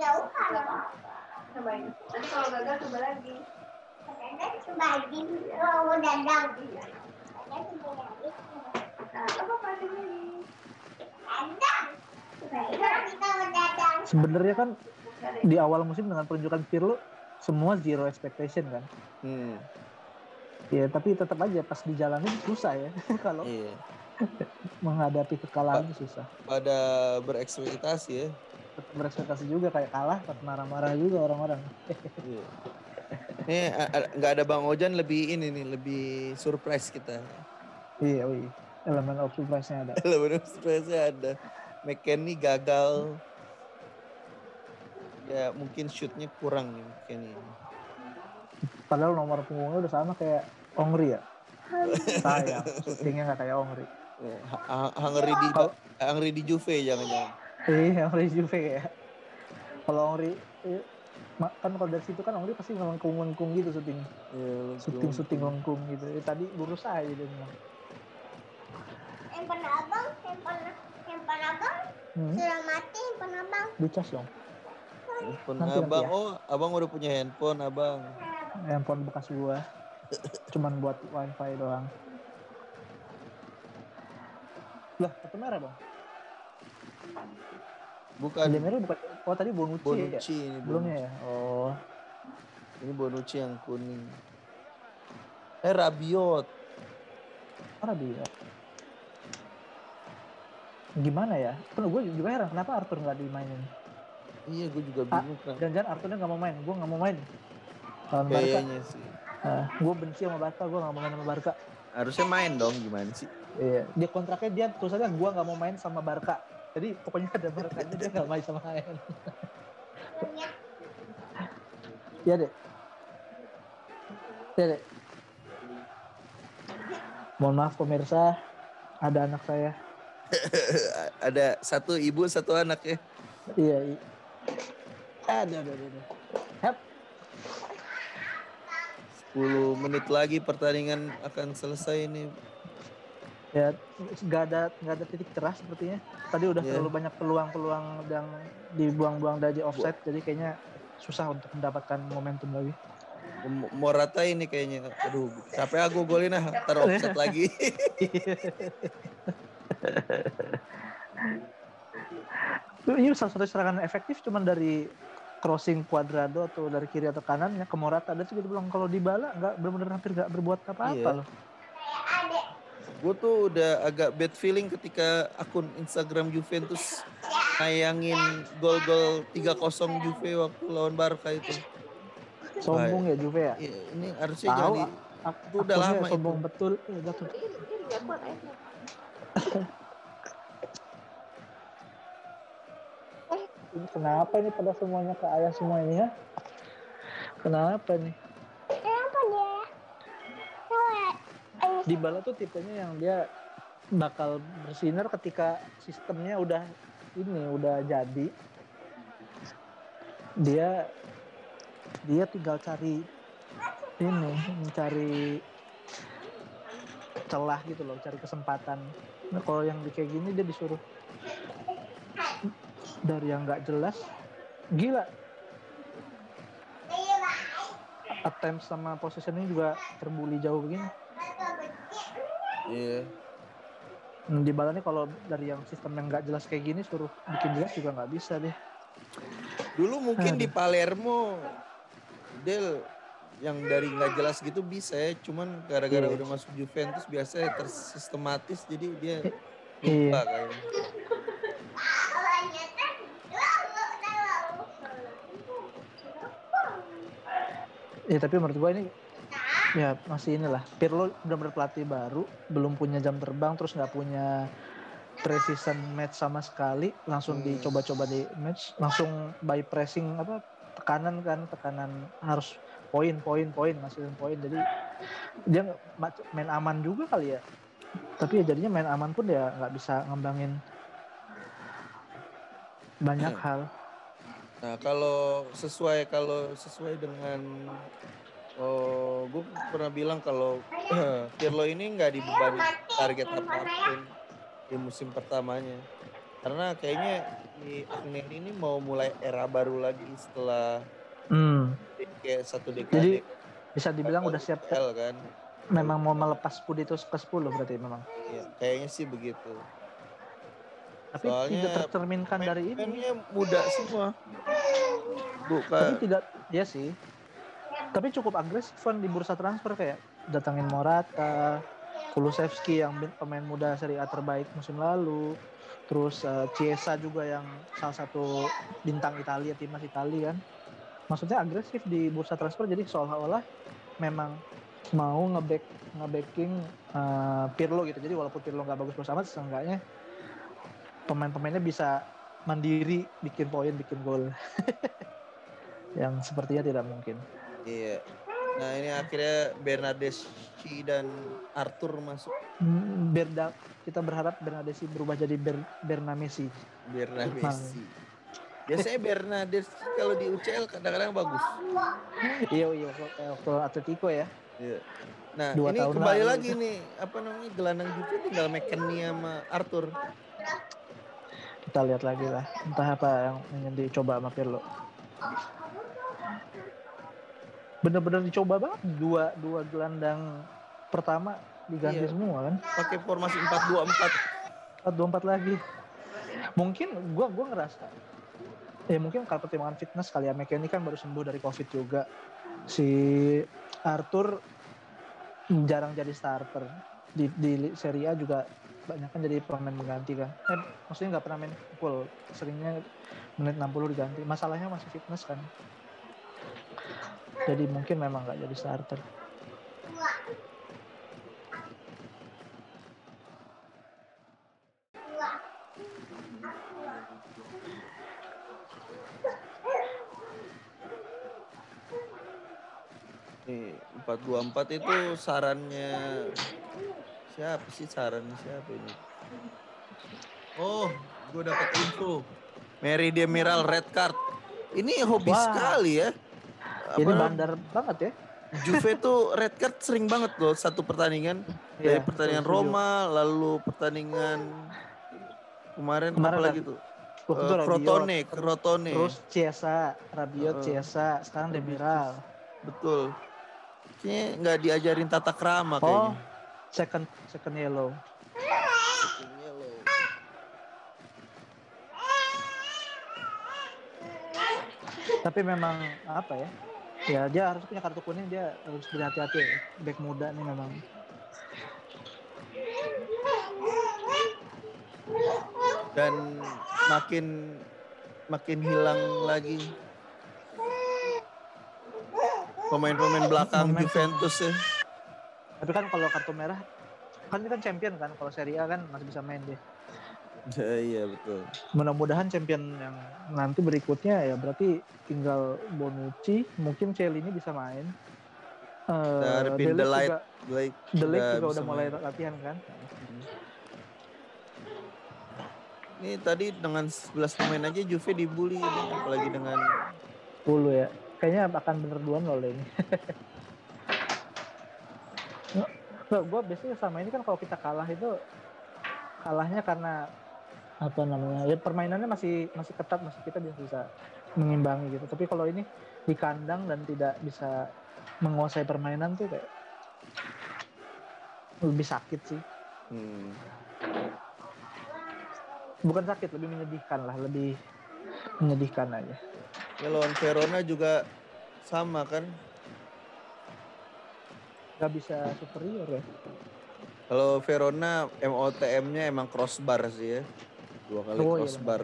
jauh cobain nanti kalau gagal coba lagi coba lagi oh dadang dadang coba lagi nah apa pasti ini dadang sebenarnya kan di awal musim dengan penunjukan Pirlo semua zero expectation kan Hmm, ya tapi tetap aja pas dijalanin susah ya kalau iya. menghadapi kekalahan itu susah Pada berekspektasi ya. tetap berekspektasi juga kayak kalah tetap marah-marah juga orang-orang Iya. Ini nggak ada Bang Ojan lebih ini nih, lebih surprise kita. iya wih elemen of surprise-nya ada Lebih surprise ada. McKennie gagal. Ya mungkin shootnya kurang nih McKennie. padahal nomor punggungnya udah sama kayak Ongri ya? Sayang syutingnya nggak kayak Ongri. Ya, Hungry di Kalau- Hungry di Juve jangan-jangan. iya Ongri Juve ya. Kalau Ongri ma- kan kalau dari situ kan Ongri pasti melengkung-lengkung gitu syuting Iya, syuting-syuting lengkung gitu. Eh, tadi lurus aja dia bilang handphone abang handphone handphone abang hmm, sudah mati handphone abang. Dicas dong. Handphone Nanti, nanti abang, ya. oh abang udah punya handphone abang. handphone bekas gua. Cuman buat wifi doang. Lah kartu merah bang? Bukan. Kartu merah bukan? Oh tadi Bonucci, ya? Bonucci ini belumnya ya? Oh. Bonucci. Ini Bonucci yang kuning. Eh Rabiot. mana dia gimana ya kan gue juga heran kenapa Arthur nggak dimainin Iya, gue juga Ah, bingung kenapa. jangan-jangan Arthurnya nggak mau main gue nggak mau main lawan Barca Kayaknya sih. Nah, gue benci sama Barca, gue gak mau main sama Barca. Harusnya main dong gimana sih? Iya. Dia kontraknya dia tulisannya gue gak mau main sama Barca. Jadi pokoknya ada Barca dia gak main sama main. Iya deh. Iya deh. Mohon maaf pemirsa, ada anak saya. Ada satu ibu satu anak ya. Iya. iya. Ada, ada, ada. Hap. 10 menit lagi pertandingan akan selesai ini. Ya, nggak ada nggak ada titik cerah sepertinya. Tadi udah Iya. terlalu banyak peluang-peluang yang dibuang-buang dari offset, jadi kayaknya susah untuk mendapatkan momentum lagi. Morata ini kayaknya aduh capek aku golin ah taruh offset lagi. Ini salah satu serangan efektif cuman dari crossing Cuadrado atau dari kiri atau kanannya ke Morata. Dan juga bilang kalau dibala nggak benar-benar hampir nggak berbuat apa-apa Iya. loh. Gue tuh udah agak bad feeling ketika akun Instagram Juventus nayangin gol-gol 3-0 Juve waktu lawan Barca itu. Sombong ya Juve ya. Iya, ini harusnya Tahu, jangan di, Ak- Itu udah lama sombong betul. Iya, betul. Ini kenapa ini pada semuanya ke ayah semua ini ya? Kenapa nih? Kenapa dia? Di bala tuh tipenya yang dia bakal bersinar ketika sistemnya udah ini udah jadi. Dia dia tinggal cari ini, mencari celah gitu loh, cari kesempatan. Nah, kalau yang di kayak gini dia disuruh dari yang nggak jelas, gila. Attempt sama positioning juga terbuli jauh begini. Iya. Hmm, Di nih kalau dari yang sistem yang nggak jelas kayak gini suruh bikin jelas juga nggak bisa deh. Dulu mungkin di Aduh. Palermo Del yang dari nggak jelas gitu bisa ya, cuman gara-gara Iya. udah masuk Juventus biasanya tersistematis jadi dia Iya. lupa kayaknya. Ya tapi menurut gue ini ya masih inilah. Pirlo udah berpelatih baru, belum punya jam terbang, terus nggak punya precision match sama sekali, langsung Hmm. dicoba-coba di match, langsung by pressing apa tekanan kan, tekanan harus poin, poin, poin, masukin poin. Jadi dia main aman juga kali ya. Tapi ya jadinya main aman pun ya nggak bisa ngembangin banyak Hmm. hal. Nah kalau sesuai kalau sesuai dengan oh gue pernah bilang kalau Pirlo ini nggak dibebani target apa pun di musim pertamanya. Karena kayaknya di Agnelli ini mau mulai era baru lagi setelah Hmm. kayak satu Jadi dekade bisa dibilang udah siap UCL kan. Memang mau melepas Scudetto ke 10 berarti memang. Iya, kayaknya sih begitu Tapi Soalnya tidak tercerminkan dari ini. Muda semua Tapi bukan tidak, ya sih. Tapi cukup agresif di bursa transfer kayak datangin Morata, Kulusevski yang pemain muda Serie A terbaik musim lalu. Terus eh, Chiesa juga yang salah satu bintang Italia, timnas Italia kan. Maksudnya agresif di bursa transfer jadi seolah-olah memang mau ngeback ngebacking eh, Pirlo gitu. Jadi walaupun Pirlo nggak bagus-bagus amat, seenggaknya pemain-pemainnya bisa mandiri bikin poin, bikin gol. yang sepertinya tidak mungkin. Iya. Nah ini akhirnya Bernardeschi dan Arthur masuk Hmm, Berda kita berharap Bernadesi berubah jadi Ber, Berna Messi. Bernardeschi. Biasanya Bernardeschi kalau di UCL kadang-kadang bagus. iya iya waktu, eh, waktu Atletico ya. Iya. Nah Dua ini kembali lalu. lagi nih apa namanya gelandang Juve tinggal McKennie sama Arthur. Kita lihat lagi lah. Entah apa yang ingin dicoba sama Pirlo. Bener-bener dicoba banget dua dua gelandang pertama diganti Iya. semua kan. Pakai formasi 4-2-4. 4 lagi. Mungkin gua gua ngerasa ya mungkin kalau pertimbangan fitness kali ya McKennie kan baru sembuh dari covid juga si Arthur jarang jadi starter di di Serie A juga banyak kan jadi pemain mengganti kan. Eh maksudnya nggak pernah main full. Seringnya menit 60 diganti. Masalahnya masih fitness kan. Jadi mungkin memang nggak jadi starter. Nih, 424 itu sarannya siapa sih sarannya siapa ini? Oh, gue dapat info. Mary Demiral red card. Ini hobi Wah. sekali ya. Ini Apa, bandar banget ya. Juve tuh red card sering banget loh satu pertandingan. Dari Iya, pertandingan setuju. Roma, lalu pertandingan kemarin, Kemarin apa lagi tuh? Waktu Eh, itu Rabiot, Crotone, Crotone. Terus Ciesa, Rabiot, Heeh. Ciesa, sekarang Demiral. Betul. Kayaknya nggak diajarin tata krama Oh, kayaknya. Second second yellow. Second yellow. Tapi memang apa ya? Ya dia harus punya kartu kuning dia harus berhati-hati ya. Back muda nih memang. Dan makin makin hilang lagi pemain-pemain belakang. Juventus ya. Tapi kan kalau kartu merah kan ini kan champion kan kalau Serie A kan masih bisa main dia. Ya, iya betul. Mudah-mudahan champion yang nanti berikutnya ya berarti tinggal Bonucci, mungkin Celini bisa main. Eh, Darwin juga, Blake De Ligt juga udah mulai main. latihan kan. Ini tadi dengan 11 pemain aja Juve dibully ini, apalagi dengan 10 ya. Kayaknya akan bener duan loh ini. Nggak, gue biasanya sama ini kan kalau kita kalah itu kalahnya karena apa namanya? ya permainannya masih masih ketat masih kita bisa bisa mengimbangi gitu. Tapi kalau ini di kandang dan tidak bisa menguasai permainan tuh kayak lebih sakit sih. Hmm, bukan sakit lebih menyedihkan lah lebih menyedihkan aja. Ya lawan Verona juga sama kan. Nggak bisa superior ya Kalau Verona MOTM-nya emang crossbar sih ya. Dua kali Oh, iya crossbar.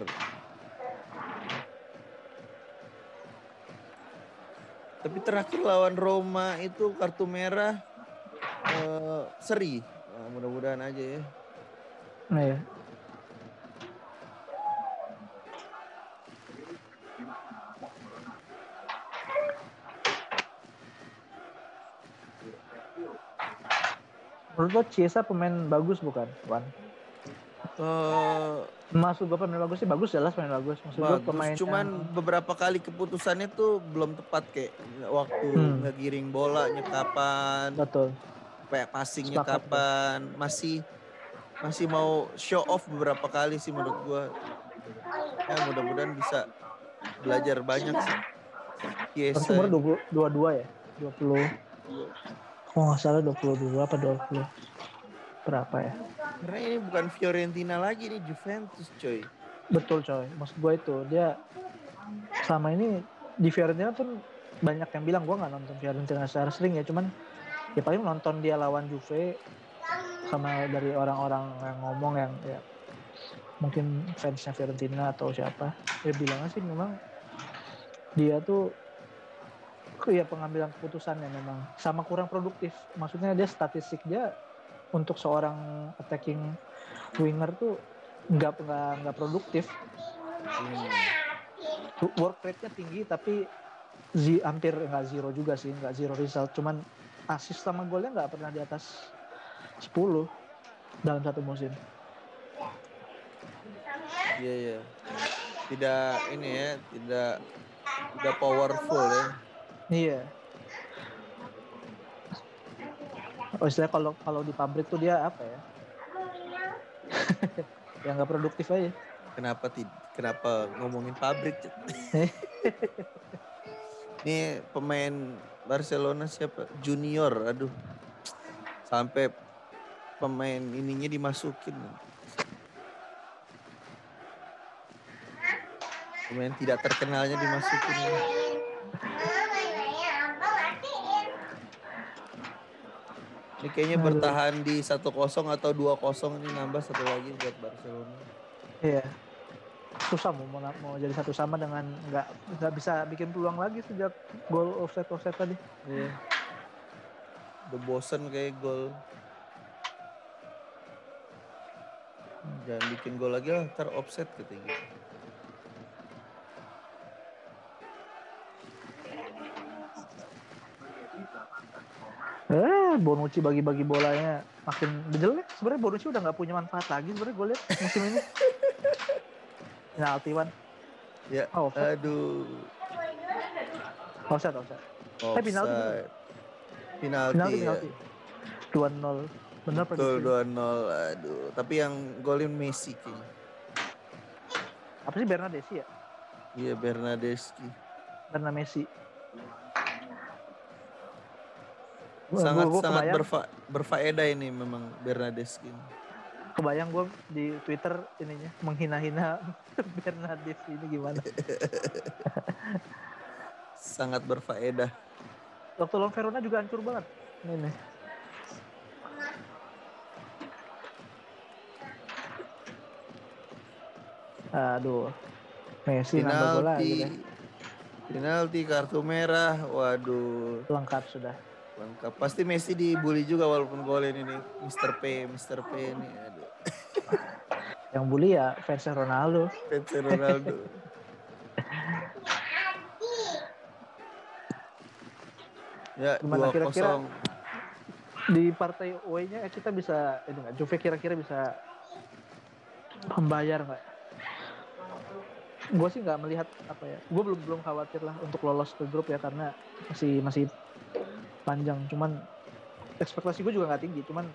Tapi terakhir lawan Roma itu kartu merah eh, seri. Nah, mudah-mudahan aja ya. nah ya Menurut lo Ciesa pemain bagus bukan, Wan? Eh, Maksud gue pemain bagus sih bagus jelas pemain bagus. Maksud gue bagus. pemain Cuman yang- beberapa kali keputusannya tuh belum tepat kayak waktu Hmm. ngegiring bolanya kapan, betul. kayak passingnya Sepakat, kapan, masih masih mau show off beberapa kali sih menurut gua. Ya mudah-mudahan bisa belajar banyak sih. Yes, umur 20 22 ya? 20 Kalau nggak salah 22 apa 20 berapa ya? karena ini bukan Fiorentina lagi nih Juventus coy. Betul coy. Maksud gue itu dia selama ini di Fiorentina pun banyak yang bilang gue nggak nonton Fiorentina secara sering ya cuman ya paling nonton dia lawan Juve sama dari orang-orang yang ngomong yang ya mungkin fansnya Fiorentina atau siapa ya bilangnya sih memang dia tuh ya pengambilan keputusannya memang sama kurang produktif maksudnya dia statistik dia untuk seorang attacking winger tuh nggak nggak nggak produktif Hmm. work rate-nya tinggi tapi zi, hampir nggak zero juga sih nggak zero result cuman assist sama golnya nggak pernah di atas 10 dalam satu musim Iya iya. Tidak ini ya, tidak tidak powerful ya. Iya oh istilahnya kalau kalau di pabrik tuh dia apa ya ya nggak produktif aja Kenapa tid kenapa ngomongin pabrik? Ini pemain Barcelona siapa? Junior, aduh. Sampai pemain ininya dimasukin. Pemain tidak terkenalnya dimasukin. Ini kayaknya Aduh. bertahan di 1-0 atau 2-0 ini nambah satu lagi buat Barcelona. iya susah mau mau, mau jadi satu sama dengan nggak nggak bisa bikin peluang lagi sejak gol offset offset tadi Iya. Udah bosen kayak gol. Jangan bikin gol lagi lah, ntar offset gitu gitu. Eh, Bonucci bagi-bagi bolanya makin jelek. Sebenarnya Bonucci udah nggak punya manfaat lagi sebenarnya gue lihat musim ini. Penalti Wan. Ya, Oh, offside. aduh. Offside, offside. Eh, penalti. Penalti, Penalti, ya. penalti. 2-0. Bener Betul prediksi. 2-0. Aduh, tapi yang golin Messi kayaknya. Apa sih Bernadesi ya? Iya, Bernadeschi. Karena Messi. Gua- Sangat gua- gua sangat kebayang, berfa berfaedah ini memang Bernadeschi. kebayang gue di Twitter ininya menghina-hina Bernadesi ini gimana? Sangat berfaedah. Waktu lawan Verona juga hancur banget. Ini nih. Aduh. Messi bola Penalti. gitu ya. Penalti kartu merah. Waduh, Lengkap sudah. Lengkap. Pasti Messi dibully juga walaupun golin ini. Mr. P, Mr. P ini. Aduh. Yang bully ya fansnya Ronaldo. Fans Ronaldo. ya, Gimana 2-0. kira-kira? Di partai away-nya kita bisa ini nggak? Juve kira-kira bisa membayar nggak? Gue sih nggak melihat apa ya. Gue belum belum khawatir lah untuk lolos ke grup ya karena masih masih panjang. Cuman ekspektasi gue juga nggak tinggi. Cuman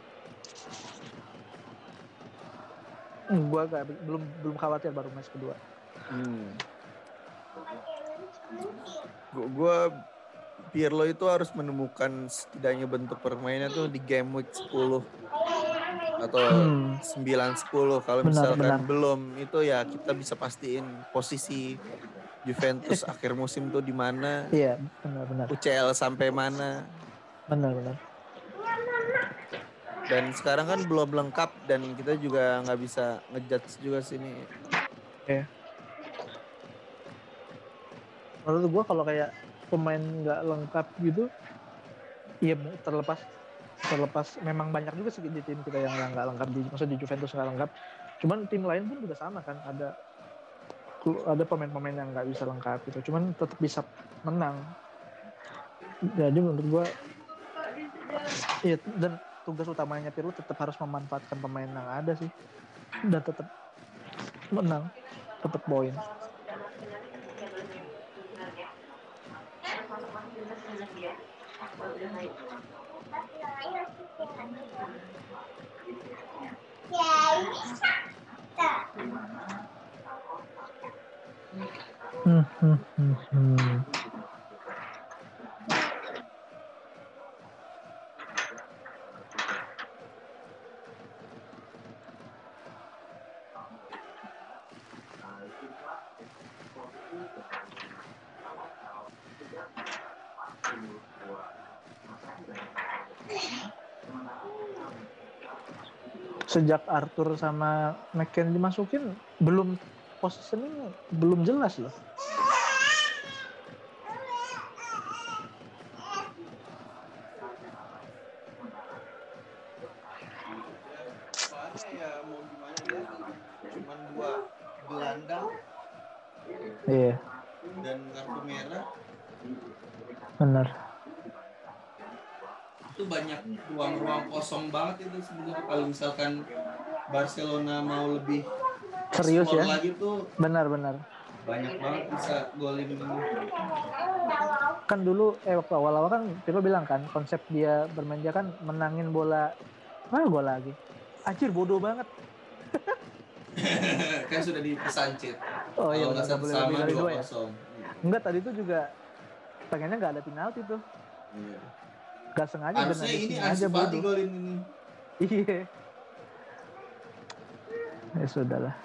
gue agak belum belum khawatir baru match kedua. Hmm. Gu- Gua Pirlo itu harus menemukan setidaknya bentuk permainan tuh di game week 10 atau Hmm. 9 10 kalau misalkan benar. belum itu ya kita bisa pastiin posisi Juventus akhir musim tuh di mana, Iya benar-benar UCL sampai mana? Benar-benar. dan sekarang kan belum lengkap dan kita juga nggak bisa ngejudge juga sini. menurut gua kalau kayak pemain nggak lengkap gitu iya terlepas terlepas. Memang banyak juga sih di tim kita yang nggak lengkap di maksudnya di Juventus nggak lengkap. Cuman tim lain pun juga sama kan ada ada pemain-pemain yang nggak bisa lengkap gitu cuman tetap bisa menang. Jadi menurut gua iya dan tugas utamanya Pirlo tetap harus memanfaatkan pemain yang ada sih dan tetap menang tetap poin Sejak Arthur sama McKennie dimasukin belum positioning belum jelas loh. Ya ya, Iya, dan kartu merah benar. itu banyak ruang-ruang kosong banget itu sebenarnya kalau misalkan Barcelona mau lebih Serius ya? lagi tuh Benar-benar. banyak banget bisa golin. Kan dulu eh waktu awal-awal kan Pirlo bilang kan konsep dia bermain dia kan menangin bola mana gol lagi. Anjir bodoh banget. kan sudah dipesancit. Oh iya nggak boleh sama lebih dari dua ya. Enggak tadi tuh juga pengennya nggak ada penalti tuh. Iya. Gak sengaja Harusnya benar ini aja bodoh. golin ini. Iya. Ya sudahlah.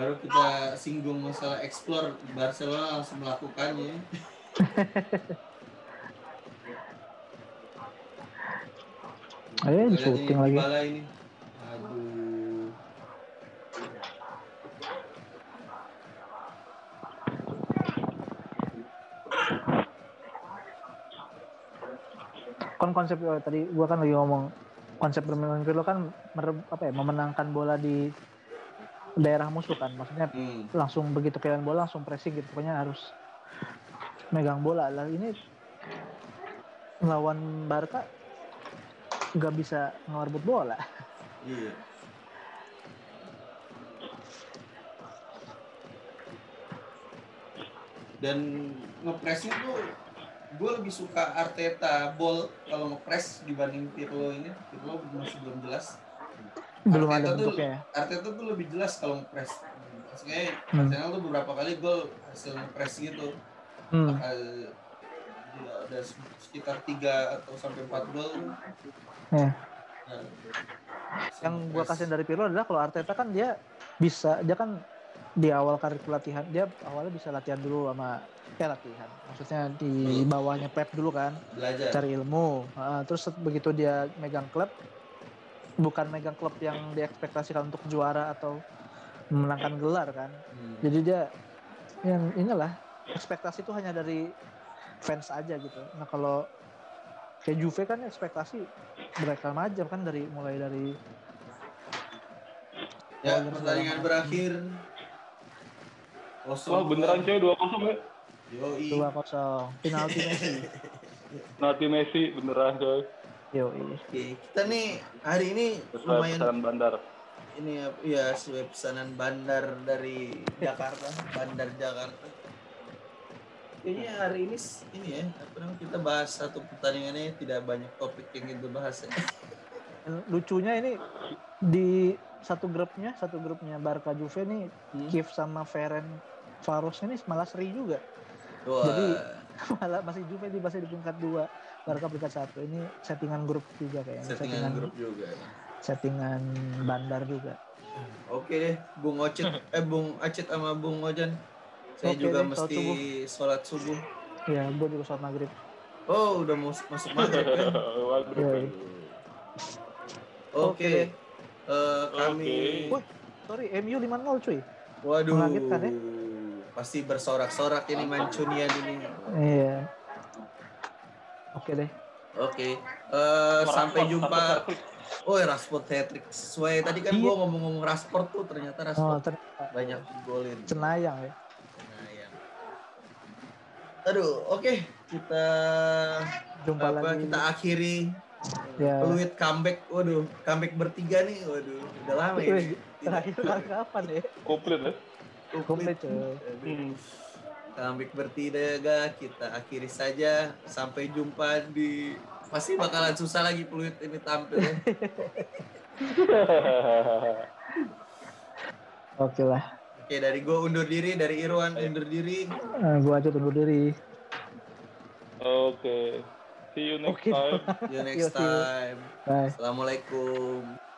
baru kita singgung masalah explore Barcelona langsung melakukannya. Ayo di shooting lagi. Ini. Kon konsep oh, tadi gua kan lagi ngomong konsep permainan lo kan mere, apa ya memenangkan bola di daerah musuh kan maksudnya Hmm. langsung begitu kalian bola langsung pressing gitu pokoknya harus megang bola lah ini lawan Barca nggak bisa ngerebut bola Iya. Dan ngepresnya tuh gue lebih suka Arteta ball kalau ngepres dibanding Pirlo ini. Pirlo masih belum jelas. Belum Arteta ada tuh- bentuknya ya. Arteta tuh lebih jelas kalau ngepres. Maksudnya Hmm. Arsenal tuh beberapa kali gol hasil ngepres gitu. Hmm. Bakal ya, ada sekitar 3 atau sampai 4 gol. Ya. Nah, yang gua ngepres. kasihin dari Pirlo adalah kalau Arteta kan dia bisa dia kan di awal karir pelatihan dia awalnya bisa latihan dulu sama ya latihan maksudnya di bawahnya Pep dulu kan belajar. cari ilmu Heeh, terus begitu dia megang klub bukan megang klub yang diekspektasikan untuk juara atau memenangkan gelar kan Hmm. jadi dia yang inilah ekspektasi itu hanya dari fans aja gitu nah kalau kayak Juve kan ekspektasi mereka macam kan dari mulai dari Ya, pertandingan berakhir. Kosong beneran coy 2-0 ya. Yoi. dua kosong penalti Messi Nanti Messi beneran coy. Yo Oke, kita nih hari ini Sesuai lumayan pesanan bandar. ini ya, ya sesuai pesanan bandar dari Jakarta, bandar Jakarta. Kayaknya hari ini ini ya, apa namanya kita bahas satu pertandingannya tidak banyak topik yang kita bahas ya. lucunya ini di satu grupnya satu grupnya Barca Juve nih Hmm. Kiev sama Feren Faros ini malah seri juga Wah, Jadi- malah masih Juve di masih di peringkat dua Barca peringkat satu ini settingan grup juga kayaknya settingan grup juga. settingan bandar juga Oke deh, Bung Ocit, eh Bung Acit sama Bung Ojan. Saya Oke juga deh, mesti sholat subuh. ya gue juga sholat maghrib Oh, udah mau masuk maghrib kan? Yoi. Oke. Oke. Eh, kami Oke. Wih. sorry MU 5-0 cuy Waduh. Mengagetkan ya? Pasti bersorak-sorak ini Mancunian ini. iya oke deh Oke. Eh, sampai jumpa. Oh, Rashford hat-trick. Sesuai tadi kan Iya. gua ngomong-ngomong Rashford tuh ternyata oh Rashford ternyata banyak golin. cenayang ya ya. Aduh, oke. Kita jumpa apa lagi kita akhiri ya Peluit comeback. Waduh, comeback bertiga nih. Waduh, udah lama ini. terakhir kapan ya Komplit ya. komplit cuy Aduh. Comeback bertiga kita akhiri saja. Sampai jumpa di pasti bakalan susah lagi peluit ini tampil. ya. oke lah Oke, dari gue undur diri, dari Irwan undur diri. Eh, gua aja tunggu diri Oke. See you next Oke. time. See you Yo, next time. bye Assalamualaikum.